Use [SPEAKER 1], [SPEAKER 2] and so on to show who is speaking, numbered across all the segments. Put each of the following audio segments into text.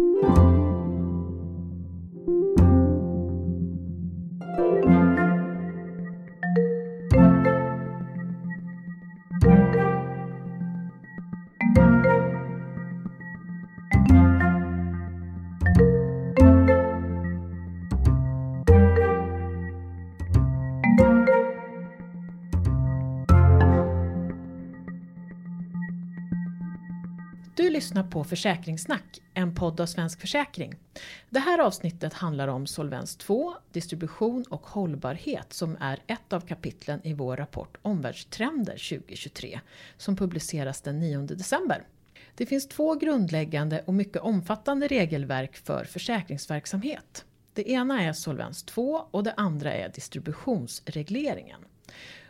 [SPEAKER 1] Du lyssnar på Försäkringssnack, en podd av Svensk Försäkring. Det här avsnittet handlar om Solvens 2, distribution och hållbarhet som är ett av kapitlen i vår rapport Omvärldstrender 2023 som publiceras den 9 december. Det finns två grundläggande och mycket omfattande regelverk för försäkringsverksamhet. Det ena är Solvens 2 och det andra är distributionsregleringen.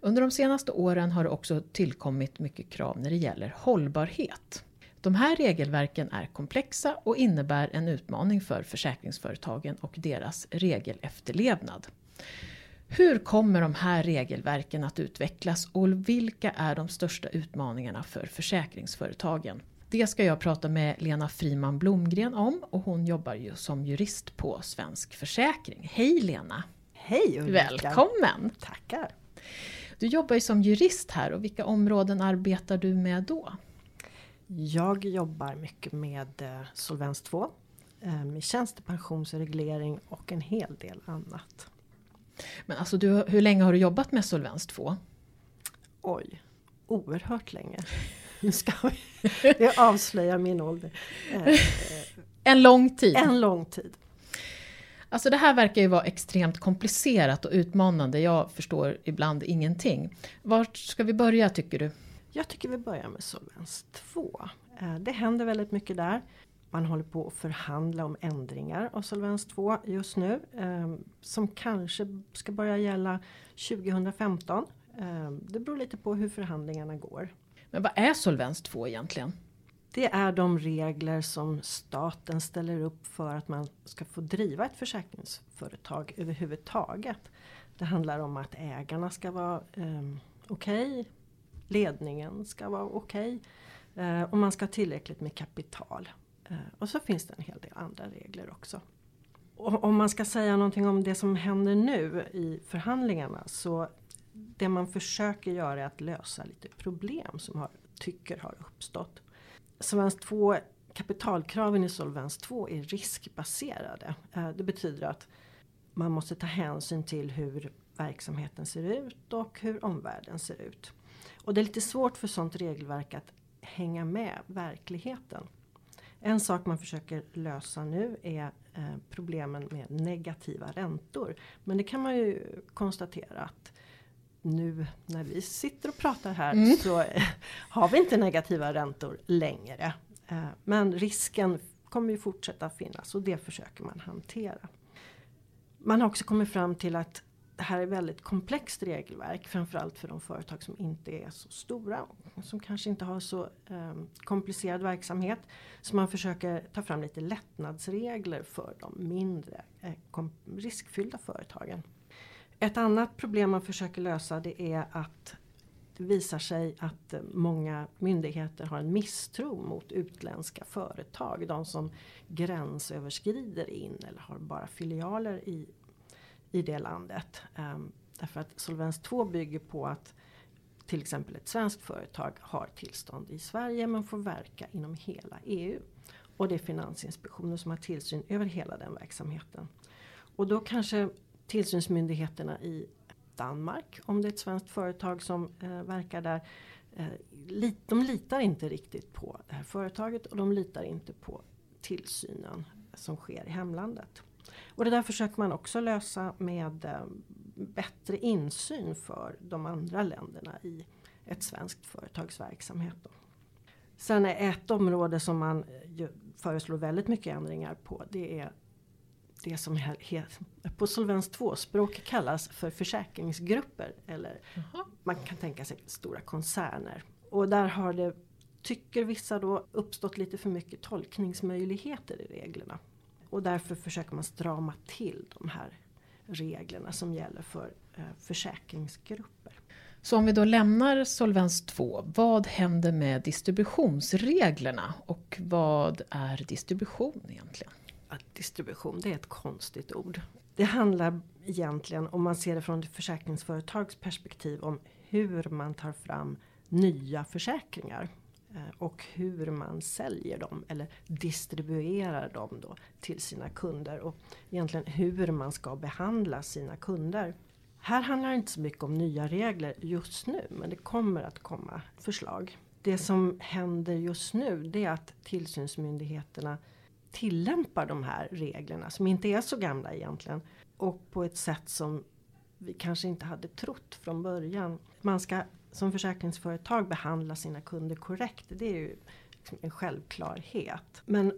[SPEAKER 1] Under de senaste åren har det också tillkommit mycket krav när det gäller hållbarhet. De här regelverken är komplexa och innebär en utmaning för försäkringsföretagen och deras regelefterlevnad. Hur kommer de här regelverken att utvecklas och vilka är de största utmaningarna för försäkringsföretagen? Det ska jag prata med Lena Friman Blomgren om och hon jobbar ju som jurist på Svensk Försäkring. Hej Lena!
[SPEAKER 2] Hej Ulrika!
[SPEAKER 1] Välkommen!
[SPEAKER 2] Tackar!
[SPEAKER 1] Du jobbar ju som jurist här och vilka områden arbetar du med då?
[SPEAKER 2] Jag jobbar mycket med eh, Solvens 2, eh, med tjänstepensionsreglering och en hel del annat.
[SPEAKER 1] Men alltså du, hur länge har du jobbat med Solvens 2?
[SPEAKER 2] Oj, oerhört länge. Nu ska vi, jag avslöjar min ålder.
[SPEAKER 1] Eh, en lång tid?
[SPEAKER 2] En lång tid.
[SPEAKER 1] Alltså det här verkar ju vara extremt komplicerat och utmanande. Jag förstår ibland ingenting. Vart ska vi börja tycker du?
[SPEAKER 2] Jag tycker vi börjar med Solvens 2. Eh, det händer väldigt mycket där. Man håller på att förhandla om ändringar av Solvens 2 just nu. Eh, som kanske ska börja gälla 2015. Eh, det beror lite på hur förhandlingarna går.
[SPEAKER 1] Men vad är Solvens 2 egentligen?
[SPEAKER 2] Det är de regler som staten ställer upp för att man ska få driva ett försäkringsföretag överhuvudtaget. Det handlar om att ägarna ska vara eh, okej, okay, ledningen ska vara okej okay, eh, och man ska ha tillräckligt med kapital. Eh, och så finns det en hel del andra regler också. Och om man ska säga någonting om det som händer nu i förhandlingarna så det man försöker göra är att lösa lite problem som har, tycker har uppstått. Solvens 2, kapitalkraven i Solvens 2 är riskbaserade. Eh, det betyder att man måste ta hänsyn till hur verksamheten ser ut och hur omvärlden ser ut. Och det är lite svårt för sånt regelverk att hänga med verkligheten. En sak man försöker lösa nu är eh, problemen med negativa räntor. Men det kan man ju konstatera att nu när vi sitter och pratar här mm. så eh, har vi inte negativa räntor längre. Eh, men risken kommer ju fortsätta finnas och det försöker man hantera. Man har också kommit fram till att det här är väldigt komplext regelverk. Framförallt för de företag som inte är så stora. Som kanske inte har så eh, komplicerad verksamhet. Så man försöker ta fram lite lättnadsregler för de mindre eh, riskfyllda företagen. Ett annat problem man försöker lösa det är att det visar sig att eh, många myndigheter har en misstro mot utländska företag. De som gränsöverskrider in eller har bara filialer i i det landet. Um, därför att Solvens 2 bygger på att till exempel ett svenskt företag har tillstånd i Sverige men får verka inom hela EU. Och det är Finansinspektionen som har tillsyn över hela den verksamheten. Och då kanske tillsynsmyndigheterna i Danmark, om det är ett svenskt företag som eh, verkar där. Eh, lit, de litar inte riktigt på det här företaget och de litar inte på tillsynen som sker i hemlandet. Och det där försöker man också lösa med eh, bättre insyn för de andra länderna i ett svenskt företags verksamhet. Då. Sen är ett område som man eh, föreslår väldigt mycket ändringar på. Det är det som på Solvens 2-språk kallas för försäkringsgrupper. Eller Jaha. man kan tänka sig stora koncerner. Och där har det, tycker vissa då, uppstått lite för mycket tolkningsmöjligheter i reglerna. Och därför försöker man strama till de här reglerna som gäller för eh, försäkringsgrupper.
[SPEAKER 1] Så om vi då lämnar Solvens 2, vad händer med distributionsreglerna och vad är distribution egentligen?
[SPEAKER 2] Att distribution, det är ett konstigt ord. Det handlar egentligen, om man ser det från ett försäkringsföretags perspektiv, om hur man tar fram nya försäkringar. Eh, och hur man säljer dem eller distribuerar dem då till sina kunder. Och egentligen hur man ska behandla sina kunder. Här handlar det inte så mycket om nya regler just nu men det kommer att komma förslag. Det som händer just nu det är att tillsynsmyndigheterna tillämpar de här reglerna som inte är så gamla egentligen. Och på ett sätt som vi kanske inte hade trott från början. Man ska som försäkringsföretag behandla sina kunder korrekt. Det är ju liksom en självklarhet. Men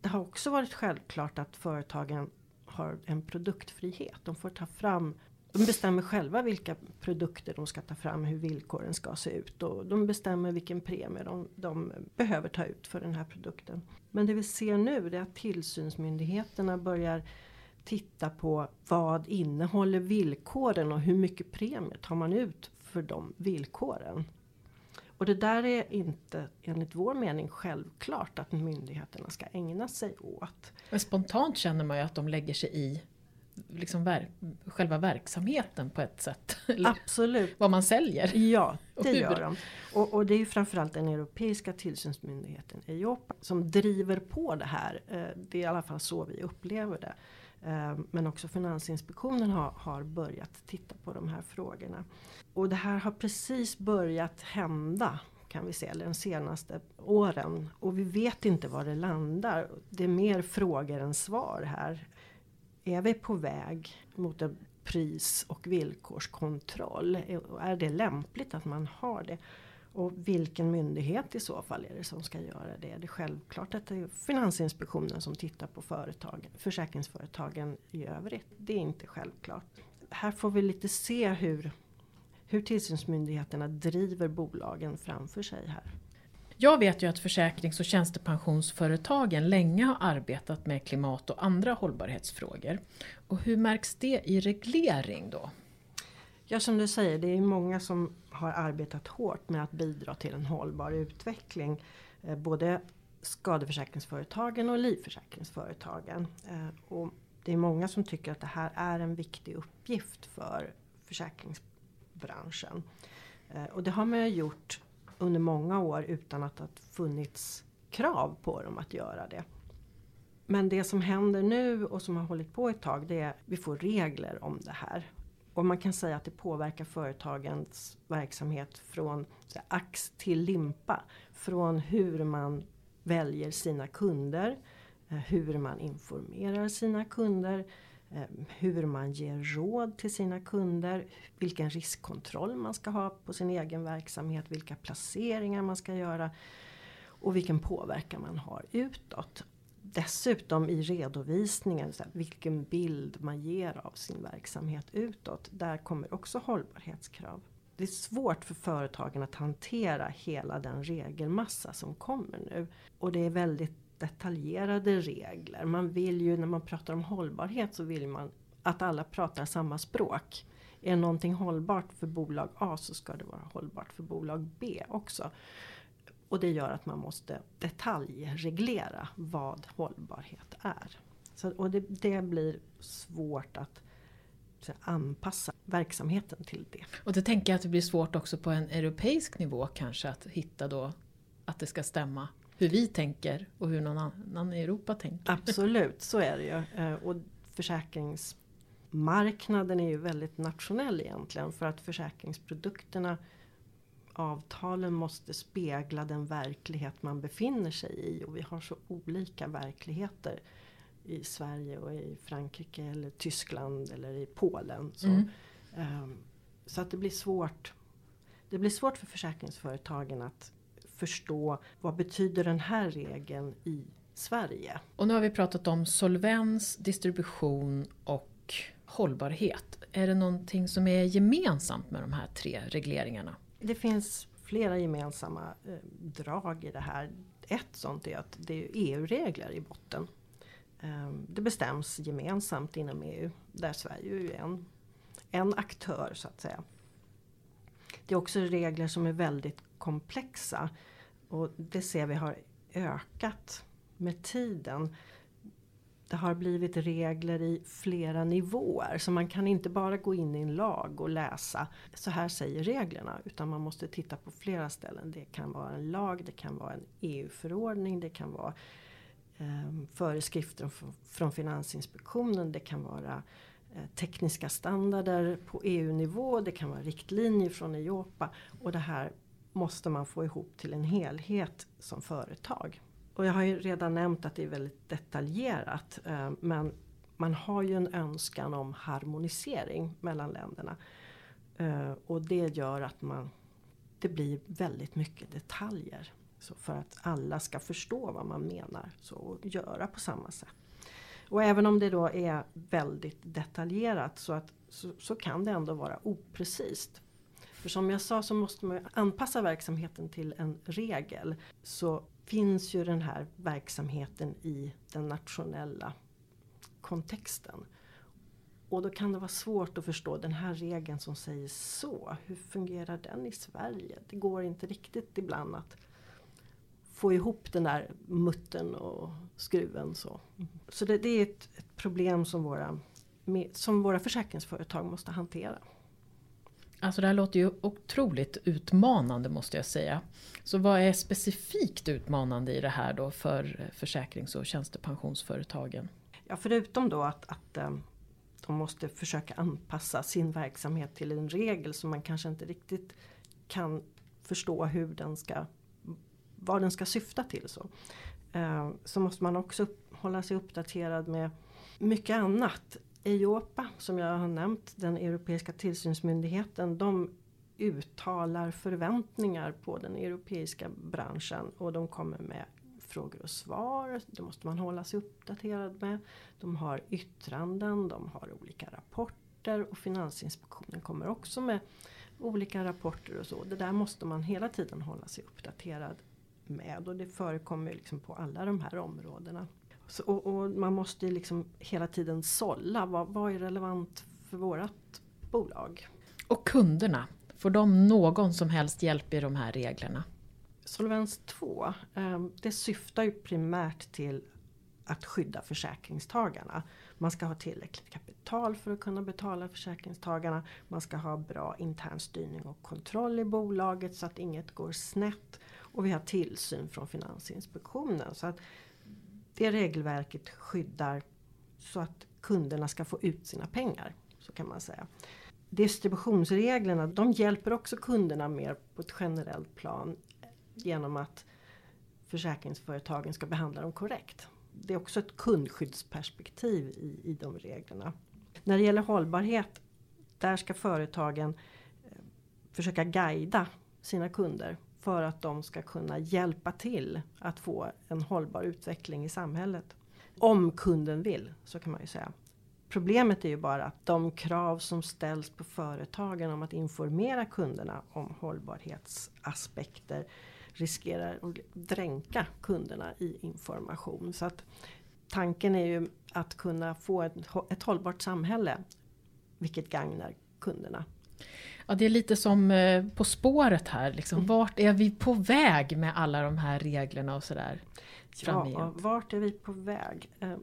[SPEAKER 2] det har också varit självklart att företagen har en produktfrihet. De får ta fram de bestämmer själva vilka produkter de ska ta fram, hur villkoren ska se ut och de bestämmer vilken premie de, de behöver ta ut för den här produkten. Men det vi ser nu är att tillsynsmyndigheterna börjar titta på vad innehåller villkoren och hur mycket premie tar man ut för de villkoren. Och det där är inte enligt vår mening självklart att myndigheterna ska ägna sig åt.
[SPEAKER 1] Men spontant känner man ju att de lägger sig i liksom ver själva verksamheten på ett sätt.
[SPEAKER 2] Absolut.
[SPEAKER 1] Vad man säljer.
[SPEAKER 2] Ja, det gör de. Och, och, det är ju framförallt den europeiska tillsynsmyndigheten EIOPA som driver på det här. Eh, det är i alla fall så vi upplever det. Ehm, men också Finansinspektionen har, har börjat titta på de här frågorna. Och det här har precis börjat hända kan vi se, de senaste åren. Och vi vet inte var det landar. Det är mer frågor än svar här. Är vi på väg mot en pris och villkorskontroll? Är det lämpligt att man har det? Och vilken myndighet i så fall är det som ska göra det? Är det självklart att det är Finansinspektionen som tittar på företagen, försäkringsföretagen i övrigt? Det är inte självklart. Här får vi lite se hur, hur tillsynsmyndigheterna driver bolagen framför sig här.
[SPEAKER 1] Jag vet ju att försäkrings och tjänstepensionsföretagen länge har arbetat med klimat och andra hållbarhetsfrågor. Och hur märks det i reglering då?
[SPEAKER 2] Ja som du säger, det är många som har arbetat hårt med att bidra till en hållbar utveckling. Eh, både skadeförsäkringsföretagen och livförsäkringsföretagen. Eh, och det är många som tycker att det här är en viktig uppgift för försäkringsbranschen. Eh, och det har man gjort under många år utan att det funnits krav på dem att göra det. Men det som händer nu och som har hållit på ett tag det är att vi får regler om det här. Och man kan säga att det påverkar företagens verksamhet från här, ax till limpa. Från hur man väljer sina kunder, eh, hur man informerar sina kunder, eh, hur man ger råd till sina kunder, vilken riskkontroll man ska ha på sin egen verksamhet, vilka placeringar man ska göra och vilken påverkan man har utåt dessutom i redovisningen, så här, vilken bild man ger av sin verksamhet utåt. Där kommer också hållbarhetskrav. Det är svårt för företagen att hantera hela den regelmassa som kommer nu. Och det är väldigt detaljerade regler. Man vill ju, när man pratar om hållbarhet så vill man att alla pratar samma språk. Är någonting hållbart för bolag A så ska det vara hållbart för bolag B också. Och det gör att man måste detaljreglera vad hållbarhet är. Så, och det, det blir svårt att så, anpassa verksamheten till det.
[SPEAKER 1] Och det tänker jag att det blir svårt också på en europeisk nivå kanske att hitta då att det ska stämma hur vi tänker och hur någon annan i Europa tänker.
[SPEAKER 2] Absolut, så är det ju. Eh, och försäkringsmarknaden är ju väldigt nationell egentligen för att försäkringsprodukterna avtalen måste spegla den verklighet man befinner sig i. Och vi har så olika verkligheter i Sverige och i Frankrike eller Tyskland eller i Polen. Så, mm. um, så att det blir svårt. Det blir svårt för försäkringsföretagen att förstå vad betyder den här regeln i Sverige.
[SPEAKER 1] Och nu har vi pratat om solvens, distribution och hållbarhet. Är det någonting som är gemensamt med de här tre regleringarna?
[SPEAKER 2] Det finns flera gemensamma eh, drag i det här. Ett sånt är att det är EU-regler i botten. Eh, det bestäms gemensamt inom EU där Sverige är en, en aktör så att säga. Det är också regler som är väldigt komplexa. Och det ser vi har ökat med tiden. Det har blivit regler i flera nivåer så man kan inte bara gå in i en lag och läsa så här säger reglerna utan man måste titta på flera ställen. Det kan vara en lag, det kan vara en EU-förordning, det kan vara eh, föreskrifter från Finansinspektionen, det kan vara eh, tekniska standarder på EU-nivå, det kan vara riktlinjer från Eiopa och det här måste man få ihop till en helhet som företag. Och jag har ju redan nämnt att det är väldigt detaljerat. Eh, men man har ju en önskan om harmonisering mellan länderna. Eh, och det gör att man, det blir väldigt mycket detaljer. Så för att alla ska förstå vad man menar så, och göra på samma sätt. Och även om det då är väldigt detaljerat så, att, så, så kan det ändå vara oprecist. För som jag sa så måste man anpassa verksamheten till en regel. Så finns ju den här verksamheten i den nationella kontexten. Och då kan det vara svårt att förstå den här regeln som säger så. Hur fungerar den i Sverige? Det går inte riktigt ibland att få ihop den där muttern och skruven. Så, så det, det är ett, ett, problem som våra, som våra försäkringsföretag måste hantera.
[SPEAKER 1] Alltså det här låter ju otroligt utmanande måste jag säga. Så vad är specifikt utmanande i det här då för försäkrings och tjänstepensionsföretagen?
[SPEAKER 2] Ja, förutom då att, att eh, de måste försöka anpassa sin verksamhet till en regel som man kanske inte riktigt kan förstå hur den ska, vad den ska syfta till. Så, eh, så måste man också hålla sig uppdaterad med mycket annat. EIOPA som jag har nämnt, den europeiska tillsynsmyndigheten, de uttalar förväntningar på den europeiska branschen och de kommer med frågor och svar. Det måste man hålla sig uppdaterad med. De har yttranden, de har olika rapporter och Finansinspektionen kommer också med olika rapporter och så. Det där måste man hela tiden hålla sig uppdaterad med och det förekommer liksom på alla de här områdena. Så, och, och, man måste liksom hela tiden sålla. Vad, vad är relevant för vårat bolag?
[SPEAKER 1] Och kunderna, får de någon som helst hjälp i de här reglerna?
[SPEAKER 2] Solvens 2, eh, det syftar ju primärt till att skydda försäkringstagarna. Man ska ha tillräckligt kapital för att kunna betala försäkringstagarna. Man ska ha bra intern styrning och kontroll i bolaget så att inget går snett. Och vi har tillsyn från Finansinspektionen. Så att det regelverket skyddar så att kunderna ska få ut sina pengar. Så kan man säga. Distributionsreglerna de hjälper också kunderna mer på ett generellt plan genom att försäkringsföretagen ska behandla dem korrekt. Det är också ett kundskyddsperspektiv i, i de reglerna. När det gäller hållbarhet, där ska företagen eh, försöka guida sina kunder för att de ska kunna hjälpa till att få en hållbar utveckling i samhället. Om kunden vill, så kan man ju säga. Problemet är ju bara att de krav som ställs på företagen om att informera kunderna om hållbarhetsaspekter riskerar att dränka kunderna i information. Så att tanken är ju att kunna få ett, ett hållbart samhälle, vilket gagnar kunderna.
[SPEAKER 1] Ja, det är lite som eh, På spåret här. Liksom. Mm. Vart är vi på väg med alla de här reglerna och sådär?
[SPEAKER 2] Ja, vart är vi på väg? Eh,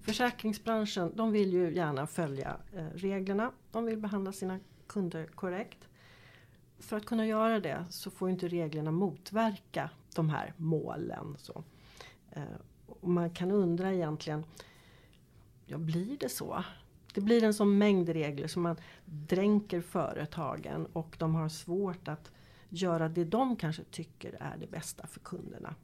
[SPEAKER 2] försäkringsbranschen de vill ju gärna följa eh, reglerna. De vill behandla sina kunder korrekt. För att kunna göra det så får inte reglerna motverka de här målen. Så. Och man kan undra egentligen, ja blir det så? Det blir en sån mängd regler som man dränker företagen och de har svårt att göra det de kanske tycker är det bästa för kunderna.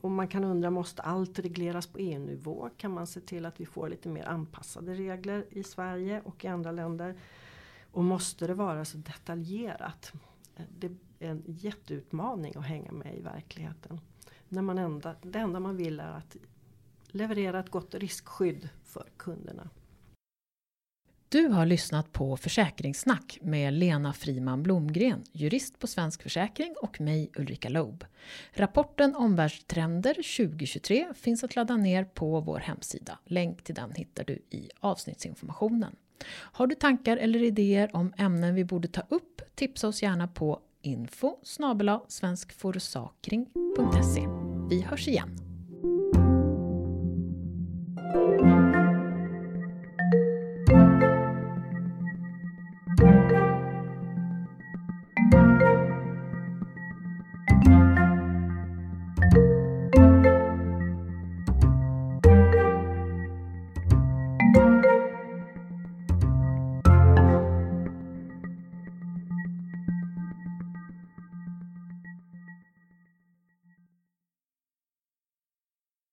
[SPEAKER 2] och man kan undra, måste allt regleras på EU-nivå? Kan man se till att vi får lite mer anpassade regler i Sverige och i andra länder? Och måste det vara så detaljerat? Det är en jätteutmaning att hänga med i verkligheten. När man enda, det enda man vill är att leverera ett gott riskskydd för kunderna.
[SPEAKER 1] Du har lyssnat på Försäkringssnack med Lena Friman Blomgren, jurist på Svensk Försäkring och mig Ulrika Loeb. Rapporten Omvärldstrender 2023 finns att ladda ner på vår hemsida. Länk till den hittar du i avsnittsinformationen. Har du tankar eller idéer om ämnen vi borde ta upp? Tipsa oss gärna på info svenskforsakring.se. Vi hörs igen! Thank you.